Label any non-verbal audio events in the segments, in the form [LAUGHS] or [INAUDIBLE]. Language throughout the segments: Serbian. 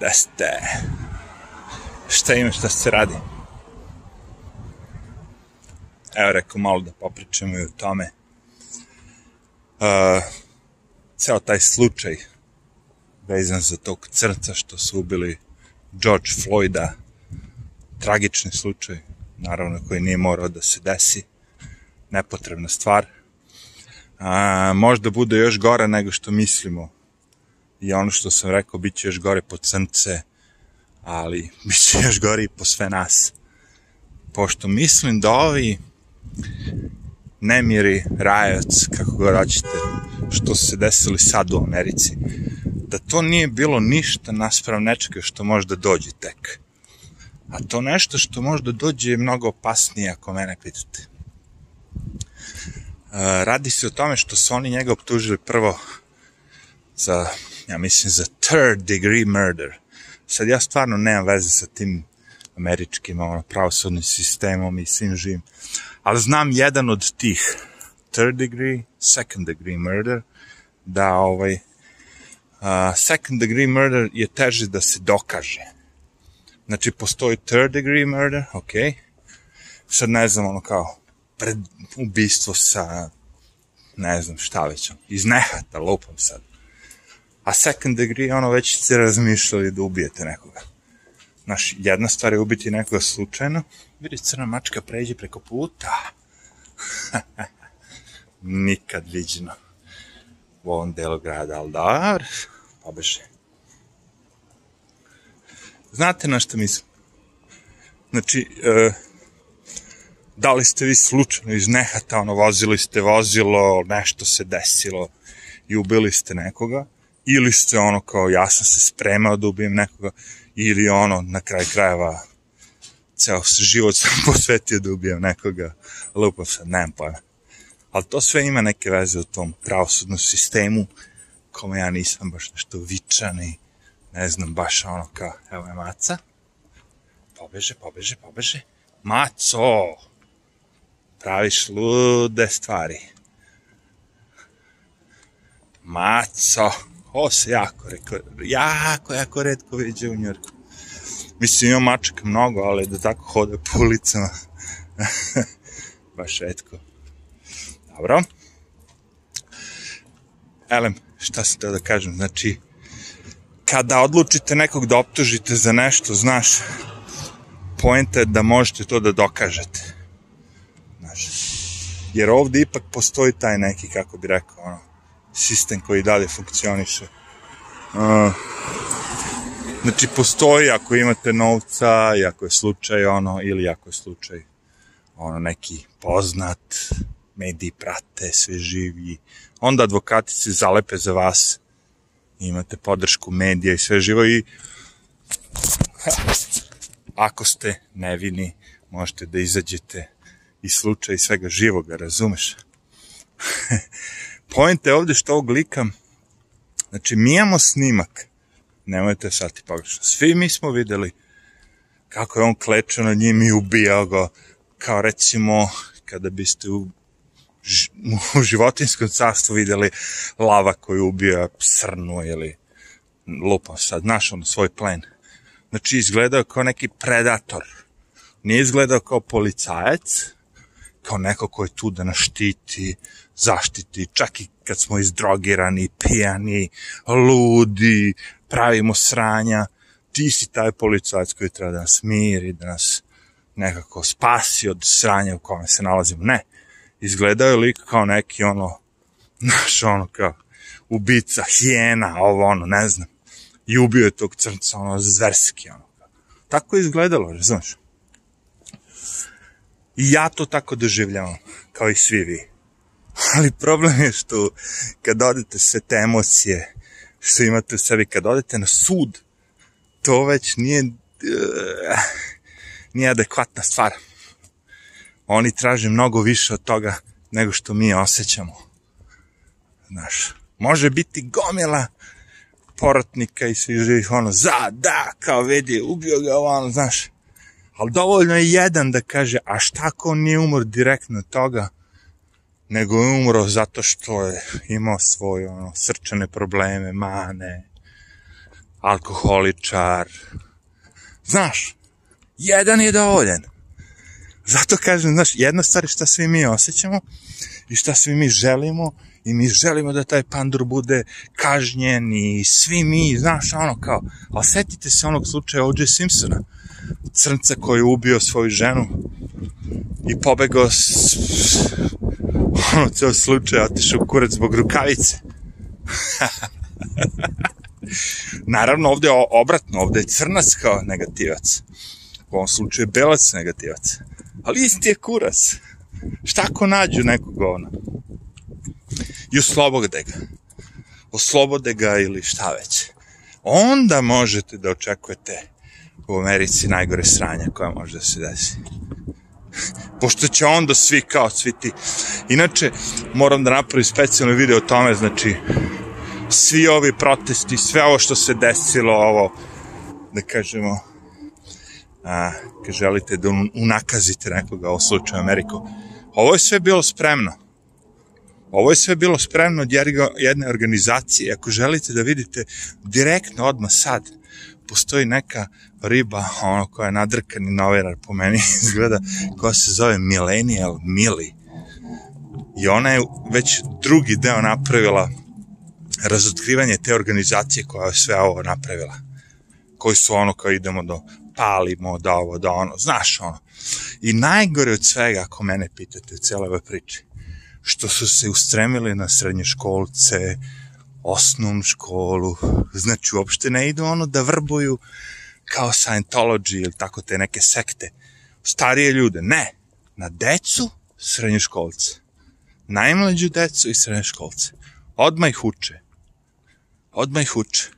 Da ste. Šta ima, šta se radi? Evo rekao malo da popričamo i o tome. Uh, ceo taj slučaj vezan za tog crca što su ubili George Floyda, tragični slučaj, naravno koji nije morao da se desi, nepotrebna stvar. A, možda bude još gore nego što mislimo. I ono što sam rekao, bit će još gore po crnce, ali [LAUGHS] bit će još gore i po sve nas. Pošto mislim da ovi nemiri, rajac, kako god hoćete, što se desili sad u Americi, da to nije bilo ništa naspram nečega što možda dođe tek. A to nešto što možda dođe je mnogo opasnije ako mene pitate. Radi se o tome što su oni njega optužili prvo za, ja mislim, za third degree murder. Sad ja stvarno nemam veze sa tim američkim ono, pravosudnim sistemom i svim živim. Ali znam jedan od tih third degree, second degree murder, da ovaj, uh, second degree murder je teže da se dokaže. Znači, postoji third degree murder, ok, sad ne znam, ono kao, pred ubistvo sa, ne znam šta već, iz nehata, lupam sad. A second degree, ono, već ste razmišljali da ubijete nekoga. Znaš, jedna stvar je ubiti nekoga slučajno, vidi crna mačka pređe preko puta. [LAUGHS] Nikad viđeno u ovom delu grada, ali dobro, pobeže. Znate na što mislim? Znači, e, da li ste vi slučajno iz nehata, ono, vozili ste vozilo, nešto se desilo i ubili ste nekoga, ili ste ono kao, ja sam se spremao da ubijem nekoga, ili ono, na kraj krajeva, ceo život sam [LAUGHS] posvetio da ubijem nekoga, lupav sad, nemam pojma. Ali to sve ima neke veze u tom pravosudnom sistemu, kome ja nisam baš nešto vičan i ne znam, baš ono kao, evo je maca, pobeže, pobeže, pobeže, maco, praviš lude stvari. Maco, ovo se jako, reko, jako, jako redko viđe u Njorku. Mislim, ima mačaka mnogo, ali da tako hode po ulicama, [LAUGHS] baš redko. Dobro. Elem, šta sam teo da kažem, znači, kada odlučite nekog da optužite za nešto, znaš, pojenta je da možete to da dokažete. Znaš, jer ovde ipak postoji taj neki, kako bi rekao, ono, sistem koji dalje funkcioniše. Uh, znači, postoji ako imate novca i ako je slučaj ono, ili ako je slučaj ono, neki poznat, mediji prate, sve živi, onda advokati se zalepe za vas, imate podršku medija i sve živo i ako ste nevini, možete da izađete iz slučaja i svega živoga, razumeš? [LAUGHS] Point je ovde što ovog lika, znači mi imamo snimak, nemojte sad ti pogrešno, svi mi smo videli kako je on klečao na njim i ubijao ga, kao recimo kada biste u u životinskom carstvu videli lava koju ubija srnu ili lupam sad, znaš ono, svoj plen. Znači, izgledao kao neki predator. Nije izgledao kao policajac, kao neko ko je tu da nas štiti, zaštiti, čak i kad smo izdrogirani, pijani, ludi, pravimo sranja, ti si taj policajac koji treba da nas miri, da nas nekako spasi od sranja u kome se nalazimo. Ne, izgledao je lik kao neki ono, [LAUGHS] znaš ono kao ubica, hijena, ovo ono, ne znam. I ubio je tog crnca, ono, zverski, ono. Tako je izgledalo, znaš. I ja to tako doživljavam, kao i svi vi. Ali problem je što kad odete sve te emocije što imate u sebi, kad odete na sud, to već nije, uh, nije adekvatna stvar oni traže mnogo više od toga nego što mi osjećamo. Znaš, može biti gomila porotnika i svi živih ono, za, da, kao vidi, ubio ga ono, znaš. Ali dovoljno je jedan da kaže, a šta ako on nije umor direktno toga, nego je umro zato što je imao svoje ono, srčane probleme, mane, alkoholičar. Znaš, jedan je dovoljan. Zato kažem, znaš, jedna stvar je šta svi mi osjećamo i šta svi mi želimo i mi želimo da taj pandur bude kažnjen i svi mi, znaš, ono kao, ali setite se onog slučaja O.J. Simpsona, crnca koji je ubio svoju ženu i pobegao s, ono, ceo slučaj, otišao kurac zbog rukavice. [LAUGHS] Naravno, ovde je obratno, ovde je crnac kao negativac. U ovom slučaju je belac negativac. Ali isti je kuras. Šta ako nađu nekog ona? I oslobode ga. Oslobode ga ili šta već. Onda možete da očekujete u Americi najgore sranja koja može da se desi. Pošto će onda svi kao svi ti. Inače, moram da napravim specijalno video o tome, znači, svi ovi protesti, sve ovo što se desilo, ovo, da kažemo, a, kad želite da unakazite nekoga, u slučaju Ameriku, ovo je sve bilo spremno. Ovo je sve bilo spremno od jedne organizacije. Ako želite da vidite direktno odmah sad, postoji neka riba, ono koja je nadrkani novinar po meni [LAUGHS] izgleda, koja se zove Millennial Mili. I ona je već drugi deo napravila razotkrivanje te organizacije koja je sve ovo napravila. Koji su ono kao idemo do palimo, da ovo, da ono, znaš ono. I najgore od svega, ako mene pitate u cijeloj ovoj priči, što su se ustremili na srednje školce, osnovnu školu, znači uopšte ne idu ono da vrbuju kao Scientology ili tako te neke sekte, starije ljude, ne, na decu srednje školce, najmlađu decu i srednje školce, odmah ih uče, odmah ih uče.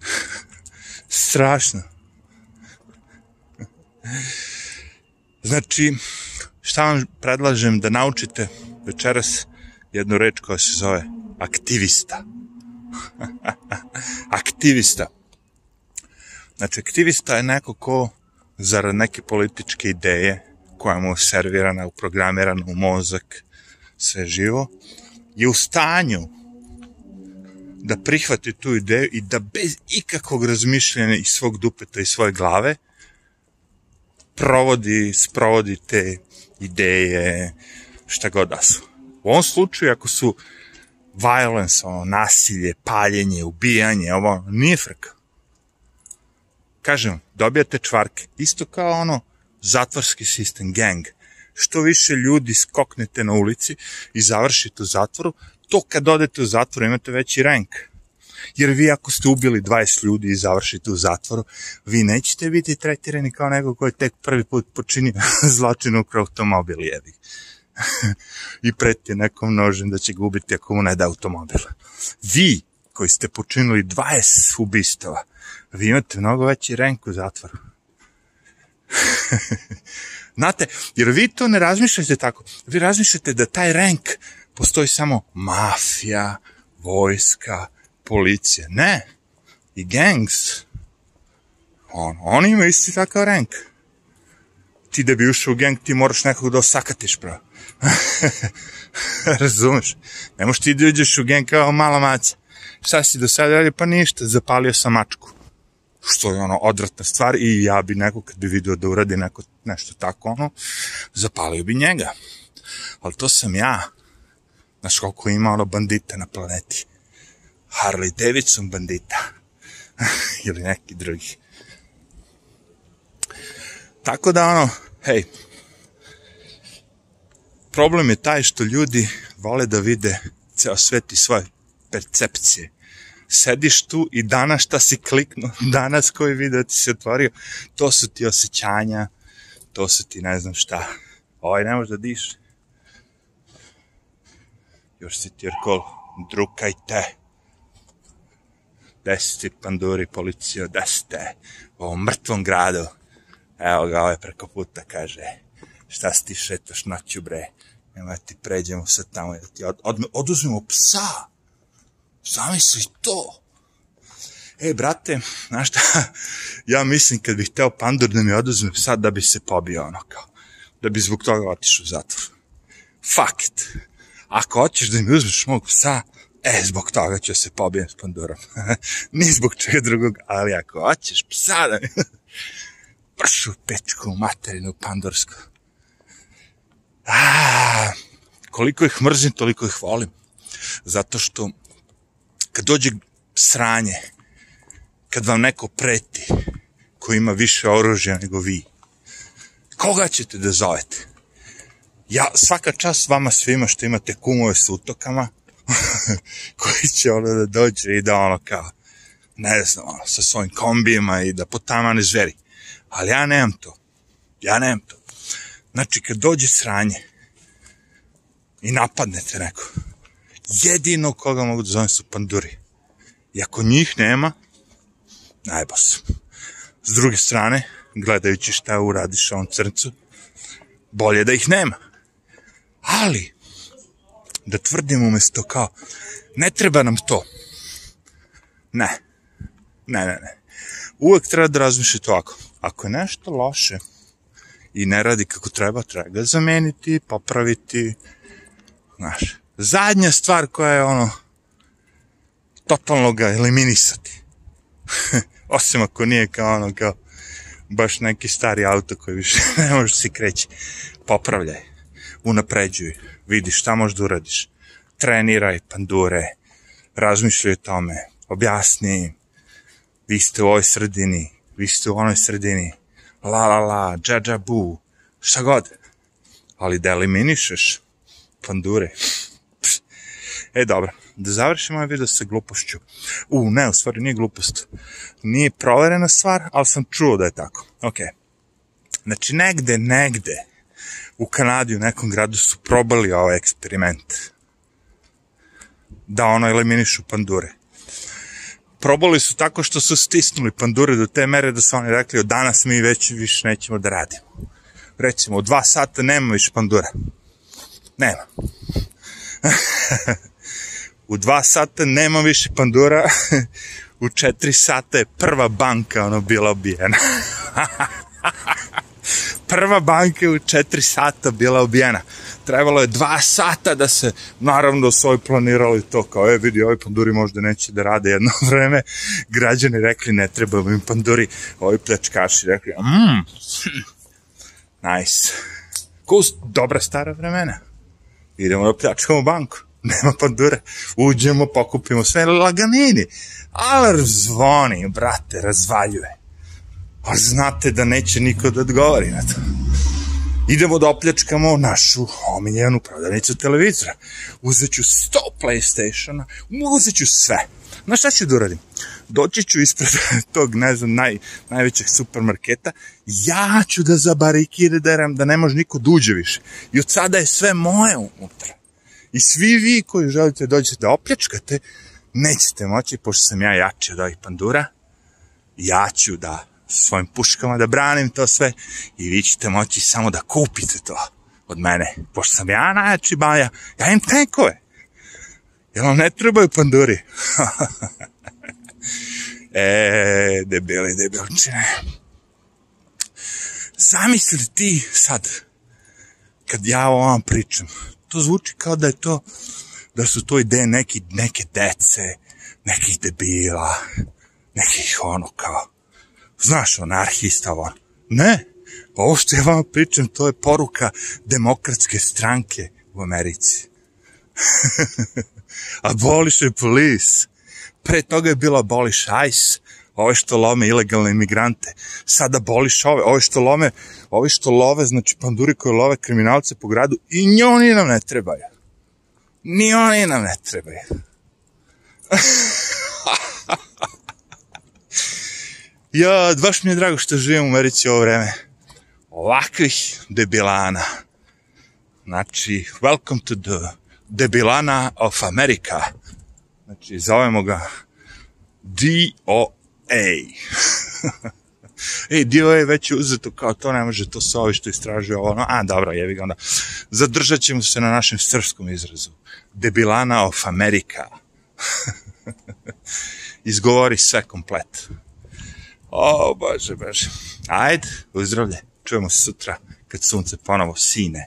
[LAUGHS] Strašno. Znači, šta vam predlažem da naučite večeras jednu reč koja se zove aktivista. [LAUGHS] aktivista. Znači, aktivista je neko ko zarad neke političke ideje koja mu je servirana, uprogramirana u mozak, sve živo, je u stanju da prihvati tu ideju i da bez ikakvog razmišljanja iz svog dupeta i svoje glave provodi, sprovodi te ideje, šta god da su. U ovom slučaju, ako su violence, ono, nasilje, paljenje, ubijanje, ovo, nije frka. Kažem, dobijate čvarke, isto kao ono, zatvorski sistem, gang. Što više ljudi skoknete na ulici i završite u zatvoru, to kad odete u zatvor imate veći rank. Jer vi ako ste ubili 20 ljudi i završite u zatvoru, vi nećete biti tretirani kao neko koji je tek prvi put počinio [LAUGHS] zločin u automobil jebi. [LAUGHS] I preti nekom nožem da će ga ubiti ako mu ne da automobil. Vi koji ste počinili 20 ubistava, vi imate mnogo veći rank u zatvoru. [LAUGHS] Znate, jer vi to ne razmišljate tako. Vi razmišljate da taj rank postoji samo mafija, vojska, policija. Ne. I gangs. On, oni imaju isti takav rank. Ti da bi ušao u gang, ti moraš nekog da osakatiš, bro. [LAUGHS] Razumeš? Ne možeš ti da uđeš u gang kao mala maca. Šta si do sada radio? Pa ništa, zapalio sam mačku. Što je ono odvratna stvar i ja bi neko kad bi vidio da uradi neko, nešto tako ono, zapalio bi njega. Ali to sam ja. Znaš koliko ima ono bandita na planeti. Harley Davidson bandita. [LAUGHS] Ili neki drugi. Tako da ono, hej, problem je taj što ljudi vole da vide ceo svet i svoje percepcije. Sediš tu i danas šta si kliknuo, [LAUGHS] danas koji video ti se otvorio, to su ti osjećanja, to su ti ne znam šta. Ovaj ne može da diše još si tirkol, drukajte. Desiti panduri, policija, desite. U ovom mrtvom gradu. Evo ga, ovaj preko puta kaže, šta si ti šetaš noću, bre? Nema ti pređemo sad tamo, da ti od, od, oduzmemo psa. Zamisli to. E, brate, znaš šta, [LAUGHS] ja mislim kad bih hteo pandur da mi oduzme psa da bi se pobio ono kao, da bi zbog toga otišao u zatvor. Fuck it. Ako hoćeš da mi uzmeš mog psa, E, zbog toga ću se pobijem s pandurom. [LAUGHS] Ni zbog čega drugog, ali ako hoćeš psa da [LAUGHS] pršu pečku materinu pandursku. A, koliko ih mrzim, toliko ih volim. Zato što kad dođe sranje, kad vam neko preti, ko ima više oružja nego vi, koga ćete da zovete? Ja, svaka čast vama svima što imate kumove s utokama, [LAUGHS] koji će ono da dođe i da ono kao, ne znam, ono, sa svojim kombijima i da potamane zveri. Ali ja nemam to. Ja nemam to. Znači, kad dođe sranje i napadnete neko, jedino koga mogu da zovem su panduri. I ako njih nema, najbo sam. S druge strane, gledajući šta uradiš ovom crncu, bolje da ih nema. Ali, da tvrdim umesto kao, ne treba nam to. Ne. Ne, ne, ne. Uvek treba da razmišljate ovako. Ako je nešto loše i ne radi kako treba, treba ga zameniti, popraviti. Znaš, zadnja stvar koja je ono, totalno ga eliminisati. [LAUGHS] Osim ako nije kao ono, kao baš neki stari auto koji više [LAUGHS] ne može se kreći. Popravljaj, unapređuj, vidi šta možeš da uradiš. Treniraj pandure, razmišljaj o tome, objasni, vi ste u ovoj sredini, vi ste u onoj sredini, la la la, dža dža bu, šta god. Ali da eliminišeš pandure. E, dobro, da završimo ovaj video sa glupošću. U, ne, u stvari nije glupost. Nije proverena stvar, ali sam čuo da je tako. Ok. Znači, negde, negde, u Kanadi, u nekom gradu su probali ovaj eksperiment. Da ono eliminišu pandure. Probali su tako što su stisnuli pandure do te mere da su oni rekli od danas mi već više nećemo da radimo. Recimo, u dva sata nema više pandura. Nema. [LAUGHS] u dva sata nema više pandura, [LAUGHS] u četiri sata je prva banka ono bila obijena. [LAUGHS] prva banka u četiri sata bila obijena. Trebalo je dva sata da se, naravno, su ovi planirali to, kao, e, vidi, ovi panduri možda neće da rade jedno [LAUGHS] vreme. Građani rekli, ne treba im panduri. Ovi pljačkaši rekli, mmm, nice. Ko dobra stara vremena. Idemo da pljačkamo banku [LAUGHS] nema pandura, uđemo, pokupimo sve laganini. Alarm zvoni, brate, razvaljuje. A znate da neće niko da odgovori na to. Idemo da opljačkamo našu omiljenu prodavnicu televizora. Uzet ću 100 Playstationa, uzet ću sve. Znaš šta ću da uradim? Doći ću ispred [LAUGHS] tog, ne znam, naj, najvećeg supermarketa, ja ću da zabarikiram da ne može niko da uđe više. I od sada je sve moje unutra. I svi vi koji želite da dođete da opljačkate, nećete moći, pošto sam ja jači od ovih pandura, ja ću da svojim puškama da branim to sve i vi ćete moći samo da kupite to od mene. Pošto sam ja najjači baja, ja imam tenkove. Jel vam ne trebaju panduri? [LAUGHS] e, debeli, debelčine. Zamisli ti sad, kad ja o vam pričam, to zvuči kao da je to, da su to ideje neki, neke dece, nekih debila, nekih ono kao, znaš, anarhista, on. Ne, ovo što ja vam pričam, to je poruka demokratske stranke u Americi. [LAUGHS] abolish the police. Pre toga je bilo abolish ICE, ove što lome ilegalne imigrante. Sada abolish ove, ove što lome, ove što love, znači panduri koje love kriminalce po gradu i ni oni nam ne trebaju. Ni oni nam ne trebaju. [LAUGHS] ja, baš mi je drago što živim u Americi ovo vreme. Ovakvih debilana. Znači, welcome to the debilana of America. Znači, zovemo ga D.O.A. [LAUGHS] Ej, dio je već uzeto kao to ne može, to se ovi što istražuje ono, a dobro, jevi ga onda. Zadržat ćemo se na našem srpskom izrazu. Debilana of America. [LAUGHS] Izgovori sve komplet. O, bože, bože. Ajde, uzdravlje. Čujemo se sutra kad sunce ponovo sine.